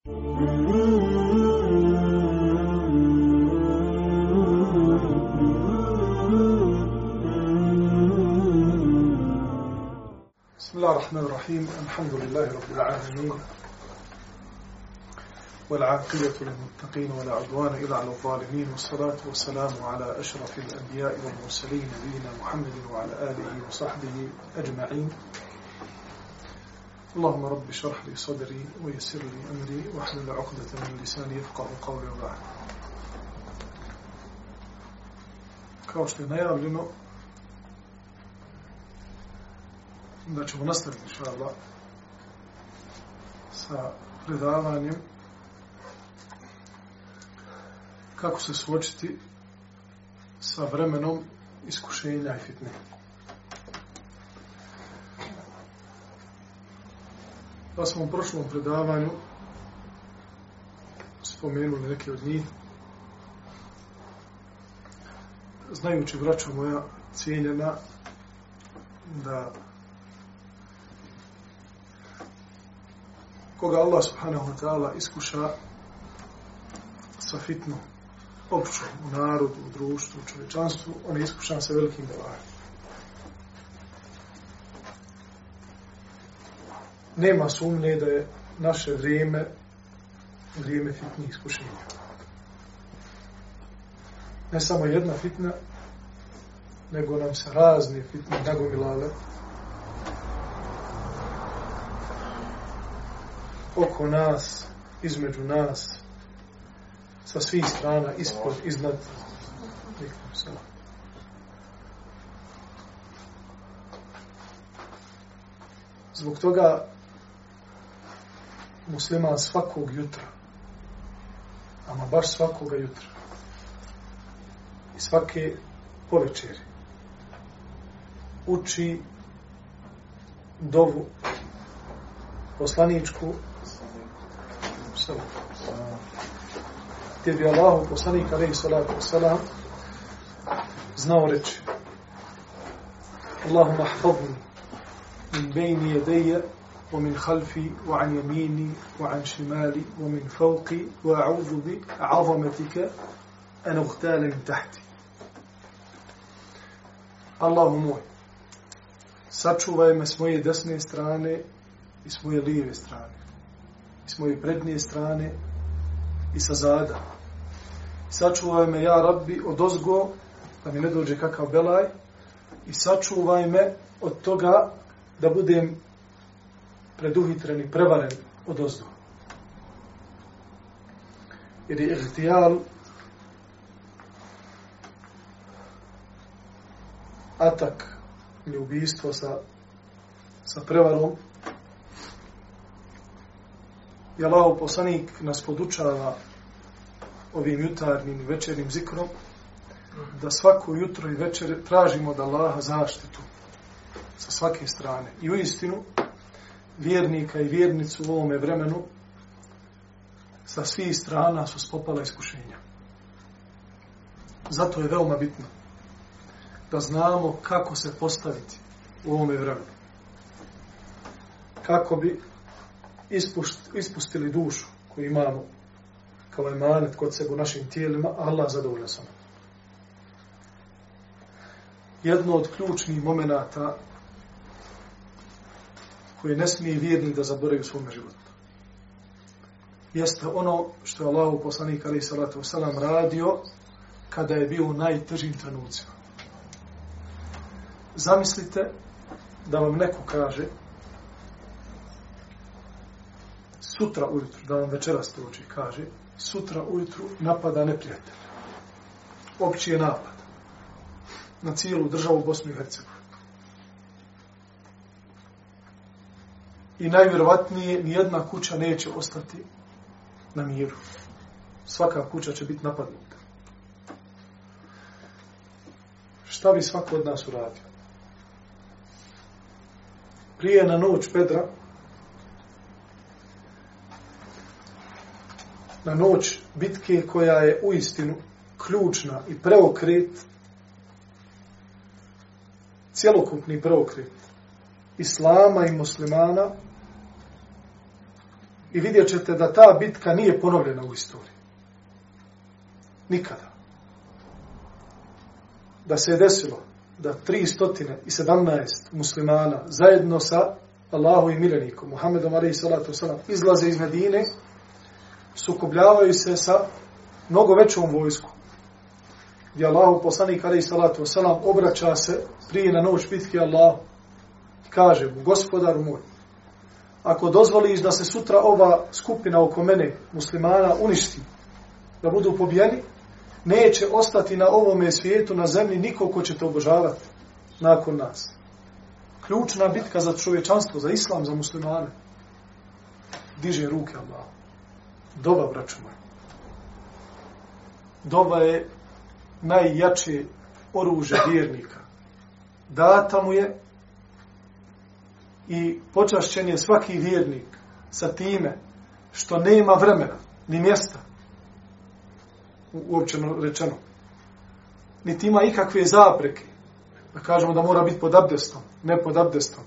بسم الله الرحمن الرحيم. الحمد لله رب العالمين والعاقبة للمتقين ولا عدوان إلا على الظالمين والصلاة والسلام على أشرف الأنبياء والمرسلين نبينا محمد وعلى آله وصحبه أجمعين. اللهم رب اشرح لي صدري ويسر لي أمري واحلل عقدة من لساني يفقه قولي وبعد kao što je najavljeno da ćemo nastaviti inšallah sa predavanjem kako se suočiti sa vremenom iskušenja i fitne. Pa smo u prošlom predavanju spomenuli neke od njih. Znajući, braćo moja, cijenjena, da koga Allah subhanahu wa ta'ala iskuša sa fitnom, općom, u narodu, u društvu, u čovječanstvu, on je iskušan sa velikim belajem. Nema sumnje da je naše vrijeme vrijeme fitnih iskušenja. Ne samo jedna fitna, nego nam se razne fitne nagomilale oko nas, između nas, sa svih strana, ispod, iznad. Zbog toga musliman svakog jutra, ama baš svakoga jutra, i svake povečeri, uči dovu poslaničku. Gdje bi Allahu poslanik alaihi salatu wasalam znao reći Allahumma hfadni min bejni jedeje ومن خلفي وعن يميني وعن شمالي ومن فوقي وأعوذ بعظمتك أن أغتال من تحتي Allahu moj, sačuvaj me s moje desne strane i s moje lijeve strane, i s moje prednje strane i sa zada. Sačuvaj me, ja rabbi, od ozgo, da mi ne dođe kakav belaj, i sačuvaj me od toga da budem preduhitren i prevaren od ozgo. Jer je ihtijal atak ili ubijstvo sa, sa prevarom i Allahov poslanik nas podučava ovim jutarnim i večernim zikrom da svako jutro i večer tražimo da Allaha zaštitu sa svake strane. I u istinu vjernika i vjernicu u ovome vremenu sa svih strana su spopala iskušenja. Zato je veoma bitno da znamo kako se postaviti u ovome vremenu. Kako bi ispustili dušu koju imamo kao emanet kod sebe u našim tijelima, Allah zadovolja sam. Jedno od ključnih momenata koje ne smije vjerni da zaboravi u svom životu. Jeste ono što je Allahu poslanik ali salatu wasalam radio kada je bio u najtežim trenucima. Zamislite da vam neko kaže sutra ujutru, da vam večeras to uči, kaže, sutra ujutru napada neprijatelj. Opći je napad na cijelu državu Bosnu i Hercegovini I najvjerovatnije nijedna kuća neće ostati na miru. Svaka kuća će biti napadnuta. Šta bi svako od nas uradio? Prije na noć Pedra, na noć bitke koja je u istinu ključna i preokret, cjelokupni preokret islama i muslimana, I vidjet ćete da ta bitka nije ponovljena u istoriji. Nikada. Da se je desilo da 317 muslimana zajedno sa Allahu i milenikom, Muhammedom alaihi salatu wasalam, izlaze iz Medine, sukobljavaju se sa mnogo većom vojskom. Gdje Allahu poslanik alaihi salatu wasalam obraća se prije na noć bitke Allah kaže mu, gospodaru moj, ako dozvoliš da se sutra ova skupina oko mene, muslimana, uništi, da budu pobijeni, neće ostati na ovome svijetu, na zemlji, niko ko će te obožavati nakon nas. Ključna bitka za čovječanstvo, za islam, za muslimane. Diže ruke Allah. Doba, braću moj. Doba je najjače oružje vjernika. Data mu je i počašćen je svaki vjernik sa time što nema vremena, ni mjesta, uopćeno rečeno, niti ima ikakve zapreke, da kažemo da mora biti pod abdestom, ne pod abdestom,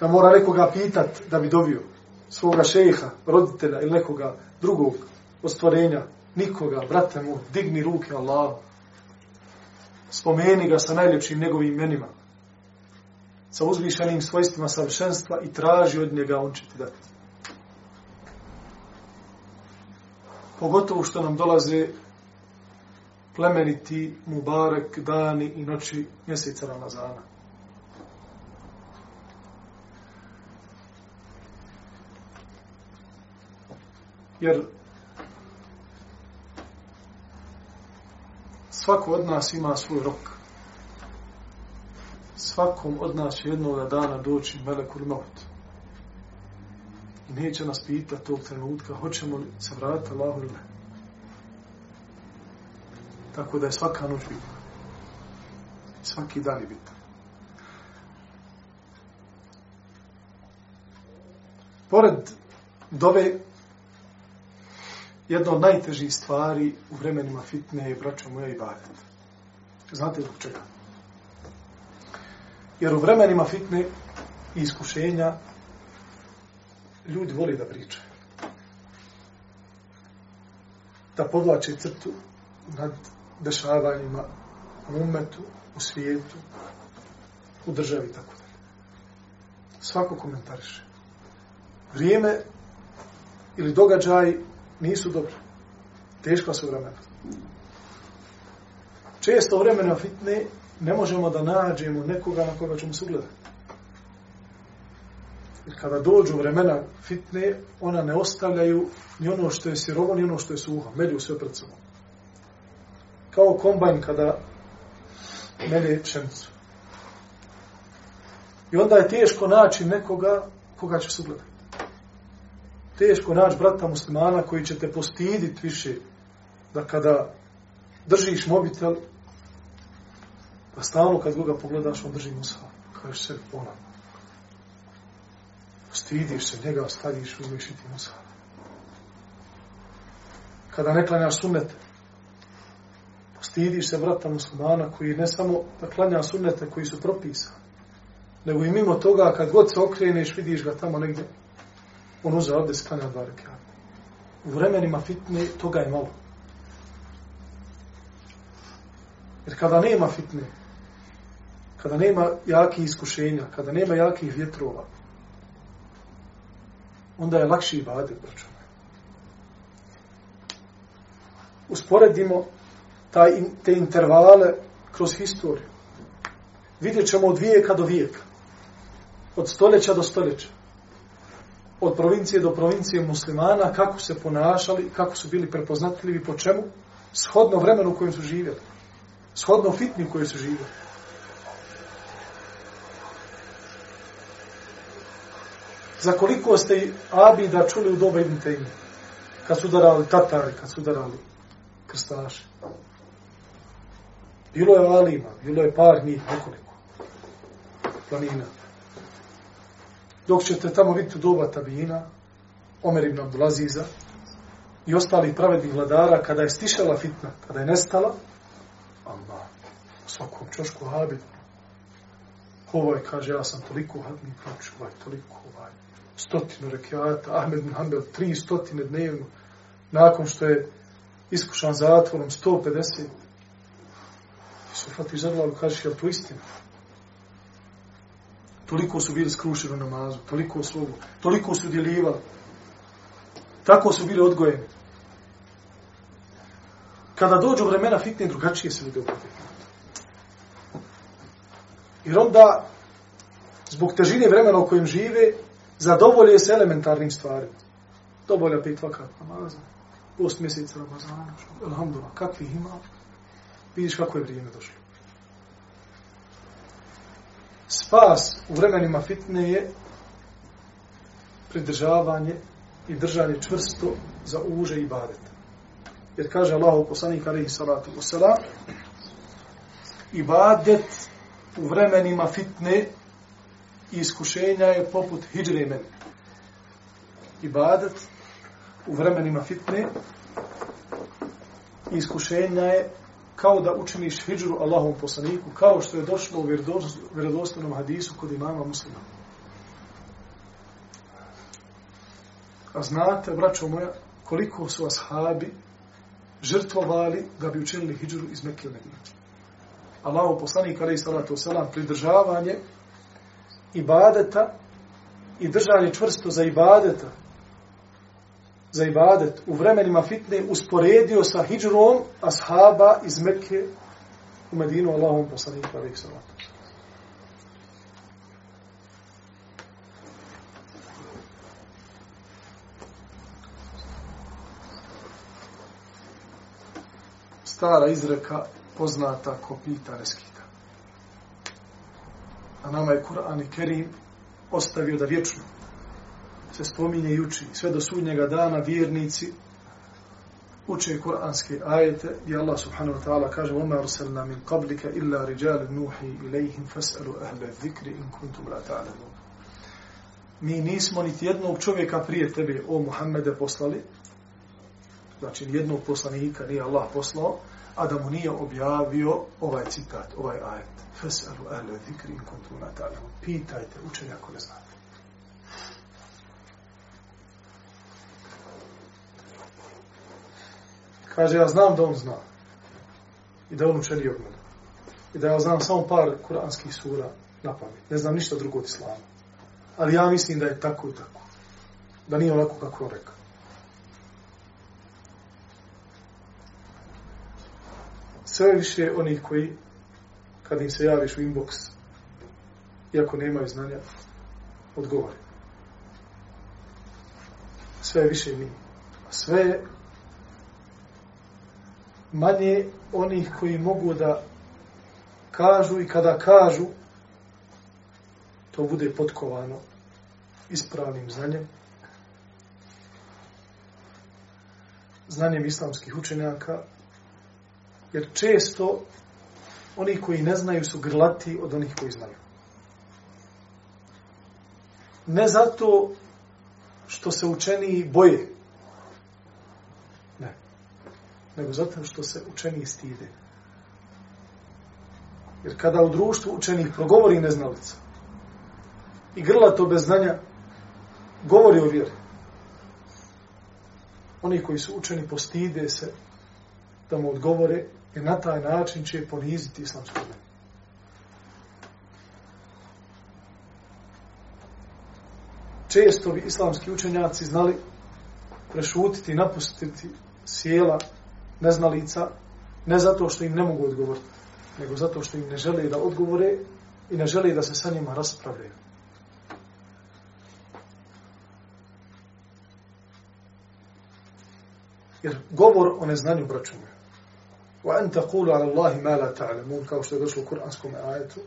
da mora nekoga pitat da bi dobio svoga šeha, roditelja ili nekoga drugog ostvorenja, nikoga, brate mu, digni ruke Allah, spomeni ga sa najljepšim njegovim imenima, sa uzvišenim svojstvima savršenstva i traži od njega, on će ti dati. Pogotovo što nam dolaze plemeniti Mubarek dani i noći mjeseca Ramazana. Jer svako od nas ima svoj rok svakom od nas jednog dana doći melekul maut. I neće nas pitati tog trenutka, hoćemo li se vratiti Allahu ili ne. Tako da je svaka noć bitna. Svaki dan je bitan. Pored dove, jedna od najtežih stvari u vremenima fitne je, braćo moja, i badet. Znate zbog čega? Jer u vremenima fitne i iskušenja ljudi voli da pričaju. Da podlače crtu nad dešavanjima u umetu, u svijetu, u državi, tako da. Svako komentariše. Vrijeme ili događaj nisu dobri. Teška su vremena. Često vremena fitne ne možemo da nađemo nekoga na koga ćemo se ugledati. Jer kada dođu vremena fitne, ona ne ostavljaju ni ono što je sirovo, ni ono što je suho. Melju sve pred sobom. Kao kombajn kada melje pšenicu. I onda je teško naći nekoga koga će se ugledati. Teško naći brata muslimana koji će te postiditi više da kada držiš mobitel, Pa stalno kad ga pogledaš, on drži musa. Kažeš se, ona. Stidiš se, njega staviš, uzmiš i ti musa. Kada ne klanjaš sunnete, stidiš se vrata muslimana koji ne samo da klanja sunnete koji su propisani, nego i mimo toga kad god se okreneš, vidiš ga tamo negdje, on uze ovdje sklanja dva rekata. U vremenima fitne toga je malo. Jer kada nema fitne, kada nema jakih iskušenja, kada nema jakih vjetrova, onda je lakši ibadet, braćo. Usporedimo taj, te intervale kroz historiju. Vidjet ćemo od vijeka do vijeka. Od stoljeća do stoljeća. Od provincije do provincije muslimana, kako se ponašali, kako su bili prepoznatljivi, po čemu? Shodno vremenu u kojem su živjeli. Shodno fitni u kojem su živjeli. Za koliko ste Abida čuli u doba Ibn Taymi? Kad su darali Tatari, kad su darali krstaše. Bilo je Alima, bilo je par njih, nekoliko. Planina. Dok ćete tamo vidjeti u doba Tabina, Omer ibn Abdulaziza i ostalih pravednih vladara, kada je stišala fitna, kada je nestala, Allah, u svakom čošku habit. ovaj kaže, ja sam toliko hadni proč, ovaj toliko ovaj stotinu rekiata, Ahmed bin Hanbel tri stotine dnevno, nakon što je iskušan zatvorom 150. Su Fatih Zadlalu kažeš, je to istina? Toliko su bili skrušeni u namazu, toliko slogu, toliko su djelivali. Tako su bili odgojeni. Kada dođu vremena fitne, drugačije se ljudi obavljaju. Jer onda, zbog težine vremena u kojem žive, zadovolje se elementarnim stvarima. Dovolja pet vakat namaza, post mjeseca Ramazana, alhamdulillah, kakvi ima, vidiš kako je vrijeme došlo. Spas u vremenima fitne je pridržavanje i držanje čvrsto za uže i badete. Jer kaže Allah u poslanik alaihi salatu wasalam, ibadet u vremenima fitne i iskušenja je poput hijđre meni. Ibadet u vremenima fitne i iskušenja je kao da učiniš hijđru Allahom poslaniku, kao što je došlo u vjerodostanom hadisu kod imama muslima. A znate, braćo moja, koliko su ashabi žrtvovali da bi učinili hijđru iz Mekke Medina. Allahu poslanik alejhi salatu vesselam pridržavanje ibadeta i držanje čvrsto za ibadeta za ibadet u vremenima fitne usporedio sa hijđrom ashaba iz Mekke u Medinu Allahom poslanik alejhi salatu stara izreka poznata ko pita reskita A nama je Kur'an i Kerim ostavio da vječno se spominje i uči. Sve do sudnjega dana vjernici uče kuranske ajete i Allah subhanahu wa ta'ala kaže وَمَا رُسَلْنَا مِنْ قَبْلِكَ إِلَّا رِجَالٍ نُوحِي إِلَيْهِمْ فَسْأَلُوا أَهْلَ الذِّكْرِ إِنْ كُنْتُمْ لَا تَعْلَمُونَ Mi nismo niti jednog čovjeka prije tebe, o Muhammede, poslali. Znači, jednog poslanika nije Allah poslao, a da mu nije objavio ovaj citat, ovaj ajet. Fesalu ahle zikri in kuntum la ta'lamun. Pitajte učenja ako ne znate. Kaže, ja znam da on zna. I da on učeni od mene. I da ja znam samo par kuranskih sura na pamet. Ne znam ništa drugo od islama. Ali ja mislim da je tako i tako. Da nije ovako kako on rekao. Sve više onih koji, kad im se javiš u inbox, iako nemaju znanja, odgovore. Sve više mi. Sve manje onih koji mogu da kažu i kada kažu, to bude potkovano ispravnim znanjem, znanjem islamskih učenjaka, Jer često oni koji ne znaju su grlati od onih koji znaju. Ne zato što se učeni boje. Ne. Nego zato što se učeni stide. Jer kada u društvu učenih progovori neznalica i grlato bez znanja govori o vjeri. Oni koji su učeni postide se da mu odgovore i na taj način će poniziti islamsku zemlju. Često bi islamski učenjaci znali prešutiti i napustiti sjela neznalica, ne zato što im ne mogu odgovoriti, nego zato što im ne žele da odgovore i ne žele da se sa njima raspravljaju. Jer govor o neznanju braćume an taqulu ala Allahi ma la ta'lamun kao što je došlo u kuranskom ajetu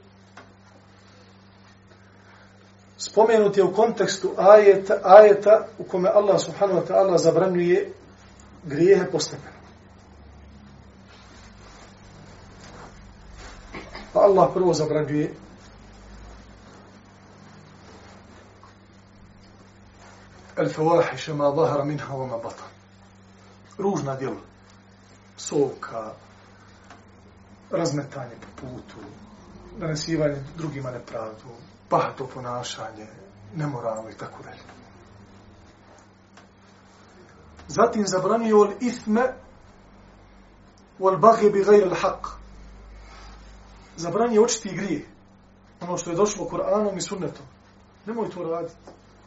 spomenut je u kontekstu ajeta, ajeta u kome Allah subhanahu wa ta'ala zabranjuje grijehe postepeno. Pa Allah prvo zabranjuje الفواحش ما ظهر منها وما بطن ružna djela psovka, razmetanje po putu, nanesivanje drugima nepravdu, bahato ponašanje, nemoralno i tako dalje. Zatim zabranio ol ifme wal baghi bi gajr al haq. Zabranio očiti grije. Ono što je došlo Kur'anom i sunnetom. Nemoj to raditi.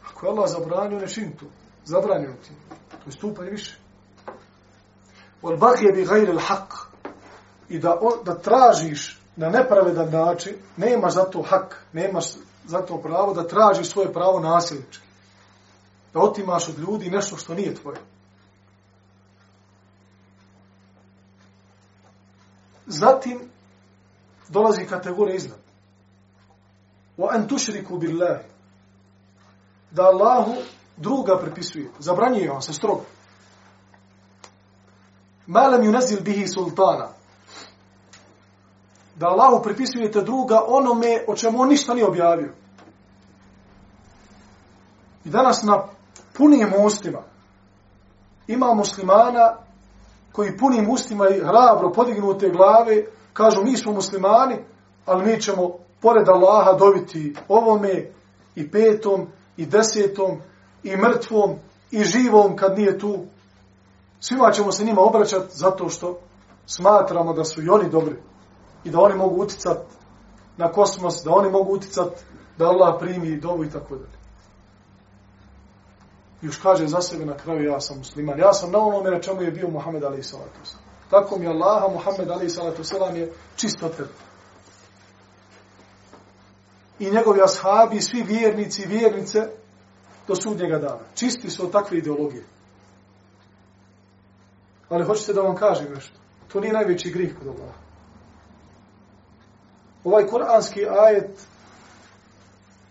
Ako je Allah zabranio, ne čini to. Zabranio ti. To je stupaj više. Wal baghi bi gajr al haq. I da, on, da tražiš na nepravedan način, nemaš za to hak, nemaš za to pravo da tražiš svoje pravo nasilnički. Da otimaš od ljudi nešto što nije tvoje. Zatim dolazi kategorija iznad. Wa an tushriku billahi. Da Allahu druga prepisuje. Zabranjuje vam se strogo. Ma lam yunzil bihi sultana. Da Allahu pripisujete druga onome o čemu on ništa nije objavio. I danas na punim ustima ima muslimana koji punim ustima i hrabro podignute glave kažu mi smo muslimani, ali mi ćemo pored Allaha dobiti ovome i petom i desetom i mrtvom i živom kad nije tu. Svima ćemo se njima obraćati zato što smatramo da su i oni dobri i da oni mogu uticat na kosmos, da oni mogu uticat da Allah primi dovu i tako dalje. I još kaže za sebe na kraju ja sam musliman. Ja sam na onome na čemu je bio Muhammed alaih salatu wasalam. Tako mi Allaha, Muhammed alaih salatu wasalam je čist od. I njegovi ashabi, svi vjernici i vjernice do sudnjega dana. Čisti su od takve ideologije. Ali hoćete da vam kažem nešto. To nije najveći grih kod Allaha. Ovaj kuranski ajet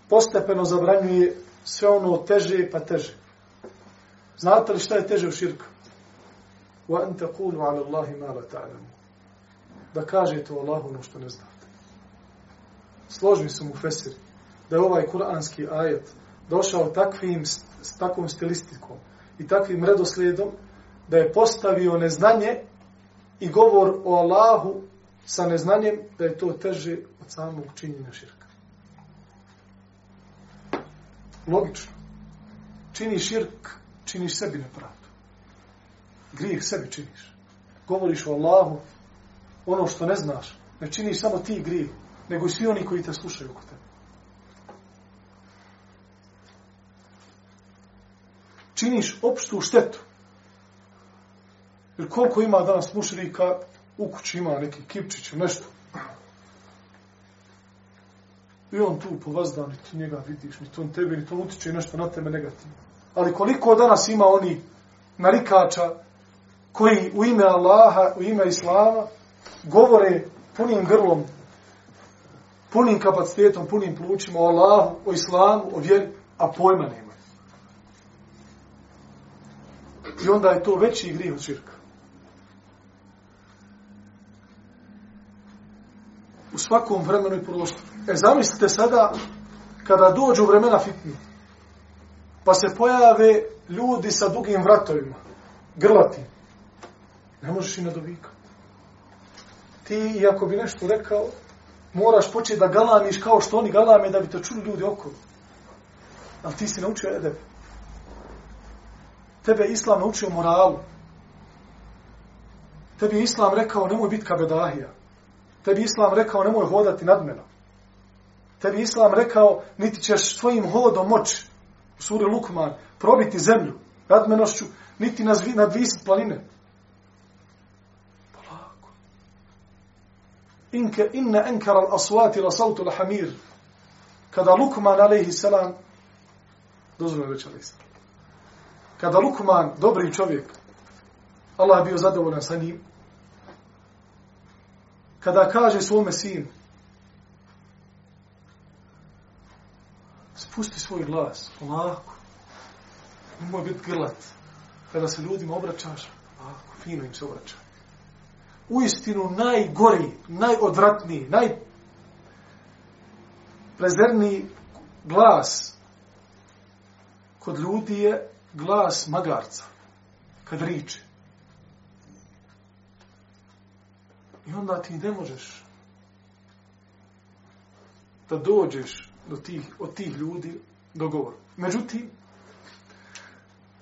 postepeno zabranjuje sve ono teže pa teže. Znate li šta je teže u širku? Wa an taqulu ala Allahi ma la ta'lamu. Da kažete o Allahu ono što ne znate. Složni su mu fesiri da je ovaj kuranski ajet došao takvim, s takvom stilistikom i takvim redoslijedom da je postavio neznanje i govor o Allahu sa neznanjem da je to teže od samog činjenja širka. Logično. Čini širk činiš sebi nepravdu. Grijeh sebi činiš. Govoriš o Allahu, ono što ne znaš, ne činiš samo ti grijeh, nego i svi oni koji te slušaju oko tebe. Činiš opštu štetu. Jer koliko ima danas mušrika, u kući ima neki kipčić, nešto. I on tu po ni ti njega vidiš, ni to on tebe, ni to utiče nešto na tebe negativno. Ali koliko danas ima oni narikača koji u ime Allaha, u ime Islama, govore punim grlom, punim kapacitetom, punim plućima o Allahu, o Islamu, o vjeri, a pojma nema. I onda je to veći grih od širka. Svakom vremenu i prostoru. E, zamislite sada, kada dođu vremena fitne, pa se pojave ljudi sa dugim vratovima, grlati. Ne možeš i nadovikati. Ti, iako bi nešto rekao, moraš početi da galamiš kao što oni galame da bi te čuli ljudi okolo. Ali ti si naučio edeb. Tebe je Islam naučio moralu. Tebi je Islam rekao nemoj biti kabedahija. Tebi Islam rekao nemoj hodati nadmeno. Tebi Islam rekao niti ćeš svojim hodom moći u suri Lukman, probiti zemlju, nadmenošću, niti nadvisiti planine. Polako. Inke, inne enkara l'aswati la sautu la hamir. Kada Lukman, alaihi salam, dozvoljeno već, alaihi selam. Kada Lukman, dobri čovjek, Allah je bio zadovoljan sa njim, kada kaže svome sinu, spusti svoj glas, polako. Nemoj biti grlat. Kada se ljudima obraćaš, polako, fino im se obraća. U istinu najgori, najodvratniji, naj prezerniji glas kod ljudi je glas magarca. Kad riče. I onda ti ne možeš da dođeš do tih, od tih ljudi dogovor. Međutim,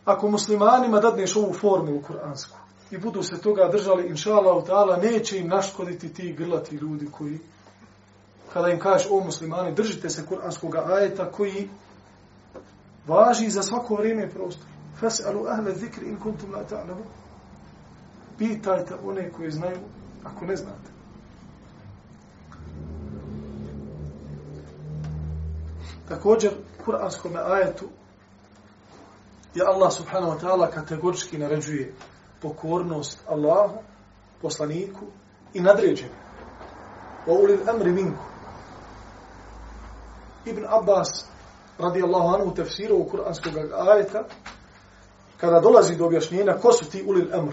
ako muslimanima dadneš ovu formulu kuransku i budu se toga držali, inša Allah, ta'ala, neće im naškoditi ti grlati ljudi koji, kada im kažeš o muslimani, držite se kuranskog ajeta koji važi za svako vrijeme i prostor. Fas'alu ahle zikri in kuntum la ta'lamu. Pitajte one koji znaju, ako ne znate. Također, kuranskom ajetu je Allah subhanahu wa ta'ala kategorički naređuje pokornost Allahu, poslaniku i nadređenju. Wa ulil amri minku. Ibn Abbas radijallahu anhu tefsiru u kuranskog ajeta kada dolazi do objašnjenja ko su ti ulil amr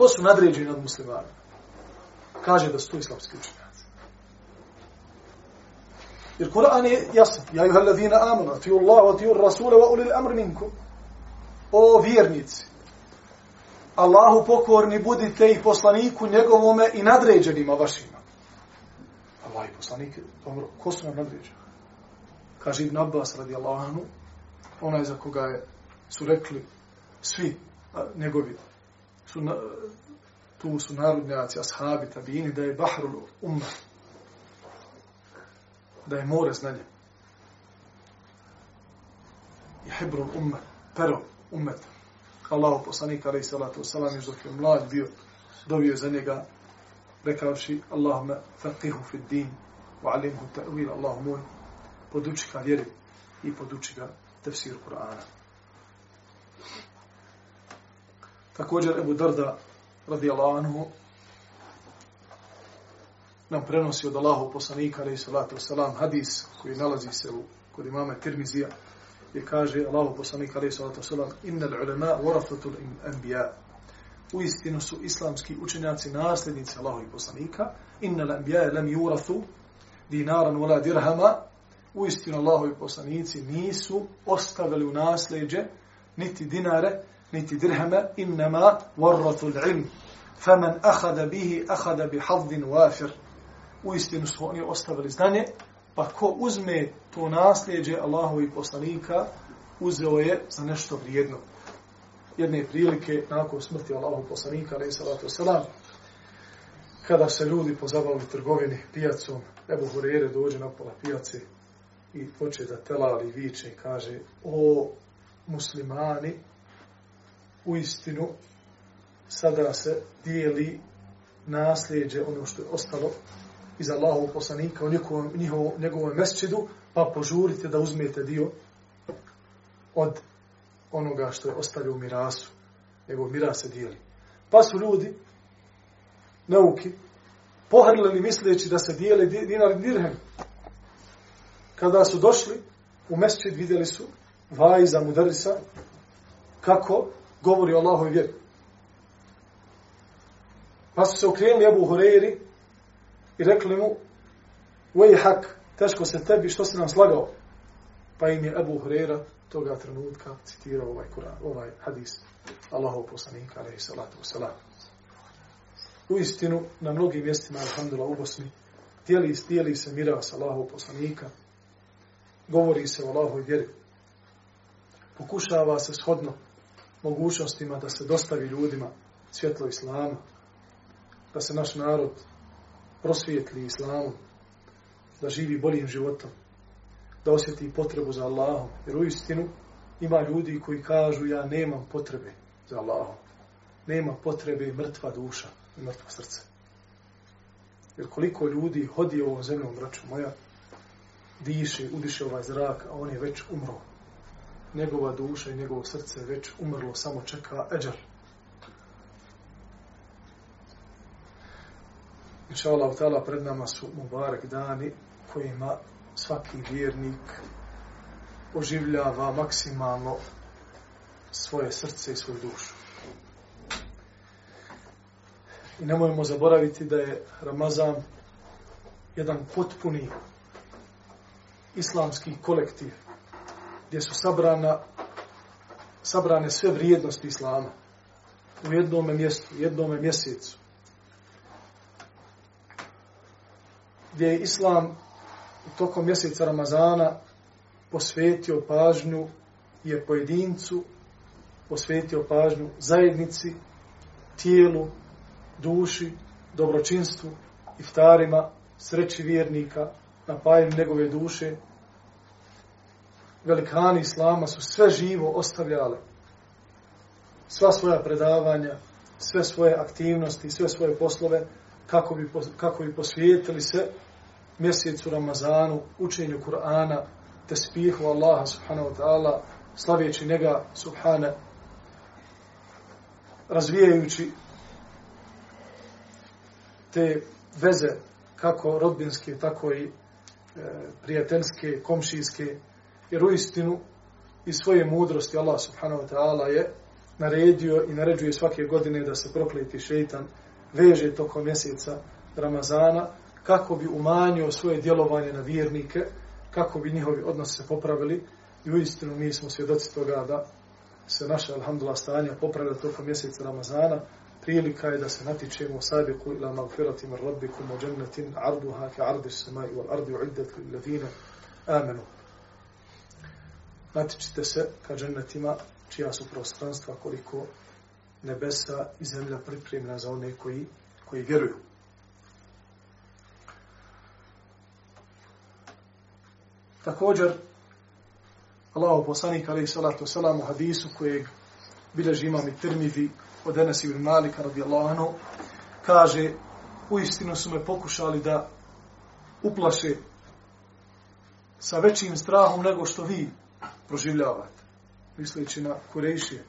ko su nadređeni nad muslimanima kaže da su to islamski učenjaci. Jer Kur'an je jasan ja juha alladhina amanu ti Allah wa ti rasule wa ulil amr minkum. O vjernici Allahu pokorni budite i poslaniku njegovome i nadređenima vašima. Allah i poslanik dobro, ko su nam nadređeni? Kaže Ibn Abbas radijallahu anhu, onaj za koga je, su rekli svi a, njegovi, su na, tu su narodnjaci, ashabi, tabini, da je bahrul umma, da je more znanje. I hebrul umma, pero umeta. Allahu poslanik, alaih salatu wasalam, još dok je mlad bio, dobio za njega, rekavši, Allahumma faqihu fi din, wa alimhu ta'wil, Allahu moj, poduči ga vjeri i poduči ga tefsir Kur'ana. Također Ebu Darda radijallahu anhu nam prenosi od Allahu poslanika alaihi salatu wasalam hadis koji nalazi se u, kod imama Tirmizija gdje kaže Allahu poslanika alaihi salatu wasalam innal ulema warafatul anbiya. U istinu su islamski učenjaci nasljednici Allahovih poslanika. Innal anbiya lam yurathu dinaran wala dirhama. U istinu Allahovi poslanici nisu ostavili u nasljeđe niti dinare, niti dirhama, innama warratul ilm. Faman ahada bihi, ahada bi haddin wafir. U istinu su oni ostavili znanje, pa ko uzme to nasljeđe Allahovi poslanika, uzeo je za nešto vrijedno. Jedne prilike, nakon smrti Allahovi poslanika, alaih salatu wasalam, kada se ljudi pozabavili trgovini pijacom, Ebu Hurere dođe na pola pijace, i poče da telali viče i kaže o muslimani u istinu sada se dijeli nasljeđe ono što je ostalo iz Allahov poslanika u njegovom, njihovom, njegovom mesčidu pa požurite da uzmete dio od onoga što je ostavio u mirasu. Njegov miras se dijeli. Pa su ljudi nauki pohrlili misleći da se dijeli dinar dirhem. Kada su došli u mesčid, vidjeli su vajza mudarisa kako govori o Allahoj vjeri. Pa su se okrenuli Abu Hureyri i rekli mu Wej hak, teško se tebi, što si nam slagao? Pa im je Abu Hureyra toga trenutka citirao ovaj, Kur'an, ovaj hadis Allahov poslanika, alaihi salatu wasalam. U istinu, na mnogim mjestima, alhamdulillah, u Bosni, dijeli, dijeli se miras Allahov poslanika, govori se o Allahoj vjeri. Pokušava se shodno mogućnostima da se dostavi ljudima svjetlo Islama, da se naš narod prosvijetli Islamom, da živi boljim životom, da osjeti potrebu za Allahom. Jer u istinu ima ljudi koji kažu ja nemam potrebe za Allahom. Nema potrebe mrtva duša i mrtvo srce. Jer koliko ljudi hodi ovom zemljom, braću moja, diše, udiše ovaj zrak, a on je već umro. Njegova duša i njegovo srce već umrlo, samo čeka eđar. Inša Allah, tala, pred nama su Mubarek dani kojima svaki vjernik oživljava maksimalno svoje srce i svoju dušu. I nemojmo zaboraviti da je Ramazan jedan potpuni islamski kolektiv gdje su sabrana sabrane sve vrijednosti islama u jednom mjestu, u jednom mjesecu gdje je islam u tokom mjeseca Ramazana posvetio pažnju je pojedincu posvetio pažnju zajednici, tijelu, duši, dobročinstvu, iftarima, sreći vjernika, napajanju njegove duše. Velikani Islama su sve živo ostavljali. Sva svoja predavanja, sve svoje aktivnosti, sve svoje poslove, kako bi, kako bi posvijetili se mjesecu Ramazanu, učenju Kur'ana, te spihu Allaha subhanahu wa ta'ala, slavijeći njega subhana, razvijajući te veze kako rodbinske, tako i e, prijateljske, komšijske, jer u istinu i svoje mudrosti Allah subhanahu wa ta'ala je naredio i naređuje svake godine da se prokleti šeitan veže tokom mjeseca Ramazana kako bi umanjio svoje djelovanje na vjernike, kako bi njihovi odnosi se popravili i u istinu mi smo svjedoci toga da se naša alhamdulillah stanja popravila tokom mjeseca Ramazana, prilika je da se natičemo u sabiku ila magfirati mar rabbikum wa džennetin arduha ka ardiš sema i wal ardi uiddat li ladine amenu. Natičite se ka džennetima čija su prostranstva koliko nebesa i zemlja pripremna za one koji, koji vjeruju. Također, Allah poslanik alaih salatu salam u hadisu kojeg bileži imam i Tirmidi od Enes ibn Malika radijallahu anhu, kaže, u istinu su me pokušali da uplaše sa većim strahom nego što vi proživljavate, misleći na Kurejšije.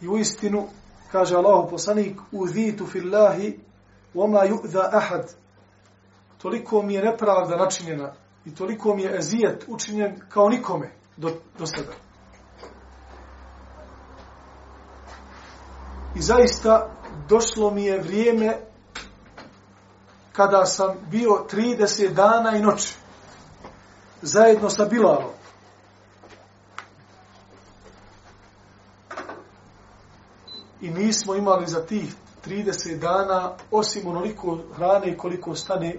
I u istinu, kaže Allah poslanik, uzitu fillahi, oma ju'da ahad, toliko mi je nepravda načinjena i toliko mi je ezijet učinjen kao nikome do, do sada. I zaista došlo mi je vrijeme kada sam bio 30 dana i noći zajedno sa Bilalom. I nismo imali za tih 30 dana osim onoliko hrane koliko stane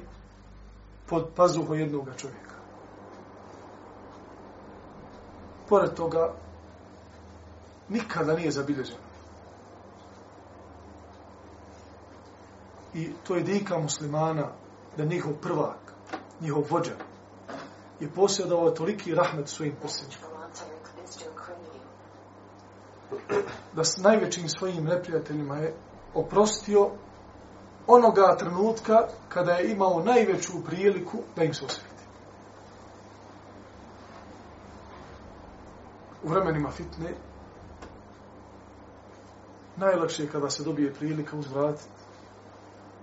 pod pazuho jednog čovjeka. Pored toga, nikada nije zabilježeno. I to je dika muslimana da njihov prvak, njihov vođa, je posjedovao toliki rahmet svojim posljednjima. Da s najvećim svojim neprijateljima je oprostio onoga trenutka kada je imao najveću priliku da im se osvijeti. U vremenima fitne najlakše je kada se dobije prilika uzvratiti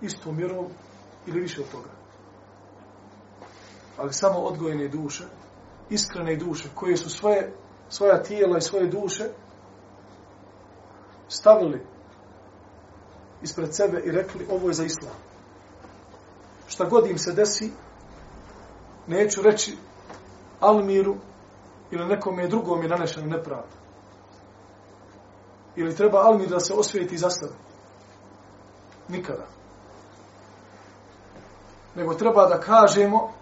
istom mjerom ili više od toga. Ali samo odgojene duše, iskrene duše, koje su svoje, svoja tijela i svoje duše stavili ispred sebe i rekli ovo je za islam. Šta god im se desi, neću reći Almiru ili nekom je drugom je nanešena nepravda. Ili treba Almir da se osvijeti za sebe. Nikada. Nego treba da kažemo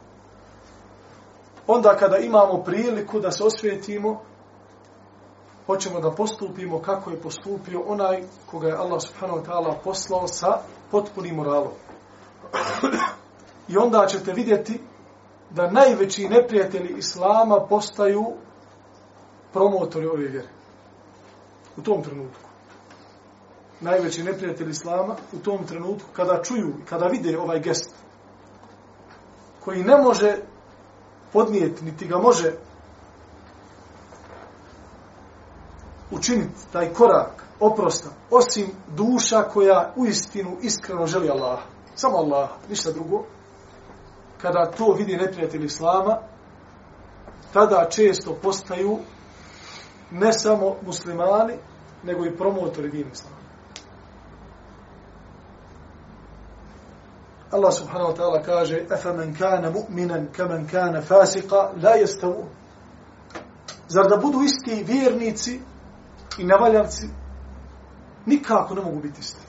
onda kada imamo priliku da se osvijetimo hoćemo da postupimo kako je postupio onaj koga je Allah subhanahu wa ta'ala poslao sa potpunim moralom. I onda ćete vidjeti da najveći neprijatelji Islama postaju promotori ove vjere. U tom trenutku. Najveći neprijatelji Islama u tom trenutku kada čuju kada vide ovaj gest koji ne može podnijeti, niti ga može učiniti taj korak oprosta, osim duša koja u istinu iskreno želi Allah. Samo Allah, ništa drugo. Kada to vidi neprijatelj Islama, tada često postaju ne samo muslimani, nego i promotori din Islama. Allah subhanahu wa ta'ala kaže أَفَمَنْ كَانَ kana كَمَنْ كَانَ kana fasika la. Zar da budu isti vjernici i nevaljavci nikako ne mogu biti isti.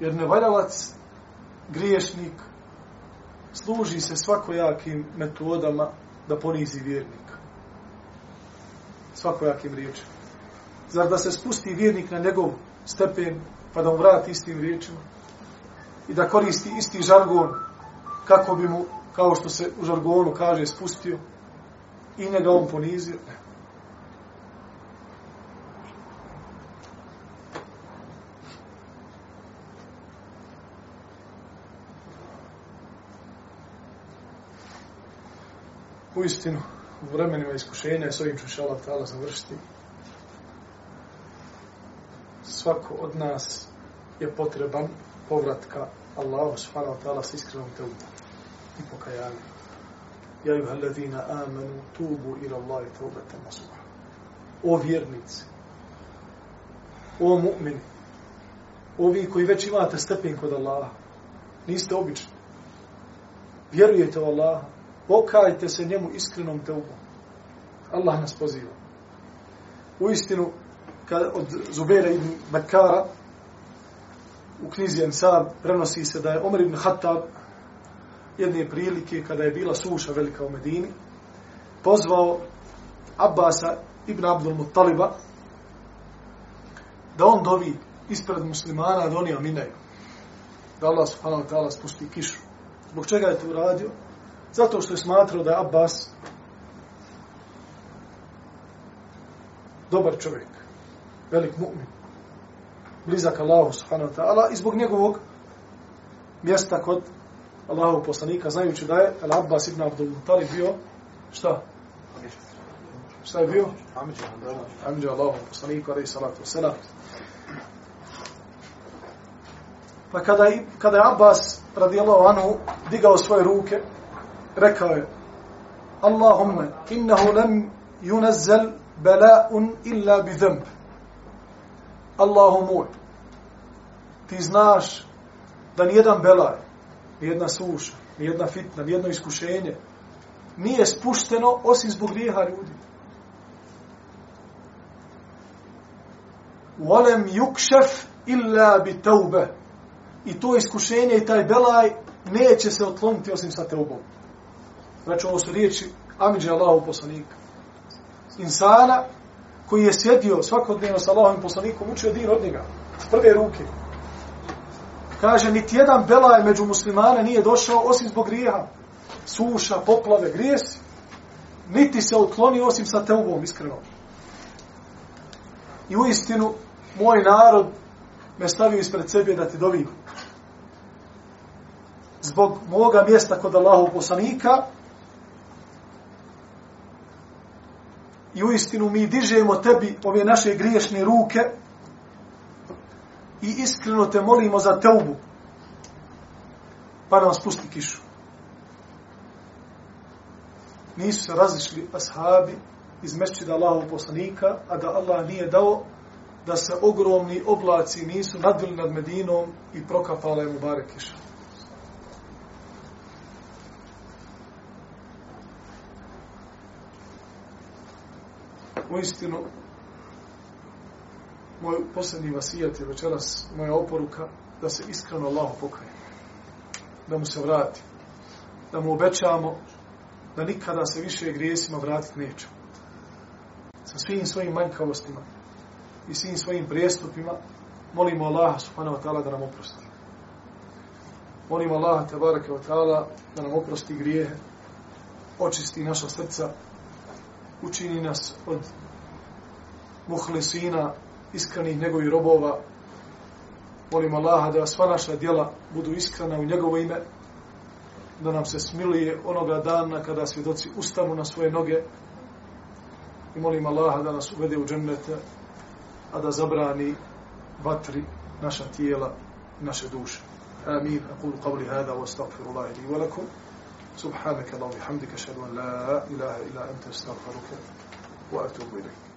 Jer nevaljavac, griješnik, služi se svakojakim metodama da ponizi vjernika. Svakojakim riječima. Zar da se spusti vjernik na njegov stepen pa da mu vrati istim riječima i da koristi isti žargon kako bi mu, kao što se u žargonu kaže, spustio i njega on ponizio. Ne. U istinu, u vremenima iskušenja, s ovim ću šalat tala završiti, svako od nas je potreban povratka Allahu subhanahu wa ta'ala s iskrenom teubom i pokajanjem. Ja juha alladhina amanu tubu ila Allahi teubatan nasuha. O vjernici, o mu'mini, ovi koji već imate stepen kod Allaha, niste obični. Vjerujete u Allaha, pokajte se njemu iskrenom teubom. Allah nas poziva. U istinu, kad od Zubera ibn Bakara u knjizi Ansab prenosi se da je Omer ibn Khattab jedne prilike kada je bila suša velika u Medini pozvao Abbasa ibn Abdul Muttaliba da on dovi ispred muslimana da oni aminaju. Da Allah subhanahu wa ta'ala spusti kišu. Zbog čega je to uradio? Zato što je smatrao da je Abbas dobar čovjek velik mu'min, blizak Allahu subhanahu wa ta'ala i zbog njegovog mjesta kod Allahov poslanika, znajući da je El Abbas ibn Abdul Muttalib bio, šta? Šta je bio? Amidja Allahov poslaniku, i salatu wasalam. Pa kada je, kada je Abbas radijallahu anhu digao svoje ruke, rekao je Allahumma innahu lam yunazzel bala'un illa bi dhanb. Allahu moj, ti znaš da nijedan belaj, nijedna suša, nijedna fitna, nijedno iskušenje nije spušteno osim zbog grijeha ljudi. Volem yukšef illa bi teube. I to iskušenje i taj belaj neće se otkloniti osim sa teubom. Znači ovo su riječi Amidža Allahov poslanika. Insana koji je sjedio svakodnevno sa Allahovim poslanikom, učio din od njega, s prve ruke. Kaže, niti jedan belaj među muslimane nije došao osim zbog grijeha. Suša, poplave, grijesi. Niti se otkloni osim sa teubom, iskreno. I u istinu, moj narod me stavio ispred sebe da ti dovim. Zbog moga mjesta kod Allahov poslanika, i u istinu mi dižemo tebi ove naše griješne ruke i iskreno te molimo za teubu pa nam spusti kišu. Nisu se razišli ashabi iz mešćida Allahov poslanika, a da Allah nije dao da se ogromni oblaci nisu nadvili nad Medinom i prokafala je mu bare kiša. u istinu moj posljednji vasijat je večeras moja oporuka da se iskreno Allah pokaje. Da mu se vrati. Da mu obećamo da nikada se više grijesima vratiti nećemo. Sa svim svojim manjkavostima i svim svojim prijestupima molimo Allaha subhanahu wa ta'ala da nam oprosti. Molimo Allaha tabaraka wa ta'ala da nam oprosti grijehe, očisti naša srca, učini nas od muhlisina, iskrenih njegovih robova. Molim Allaha da sva naša djela budu iskrena u njegovo ime, da nam se smilije onoga dana kada svjedoci ustanu na svoje noge i molim Allaha da nas uvede u džennete, a da zabrani vatri naša tijela i naše duše. آمين أقول قولي هذا واستغفر الله لي ولكم سبحانك اللهم وبحمدك أشهد أن لا إله إلا أنت أستغفرك وأتوب إليك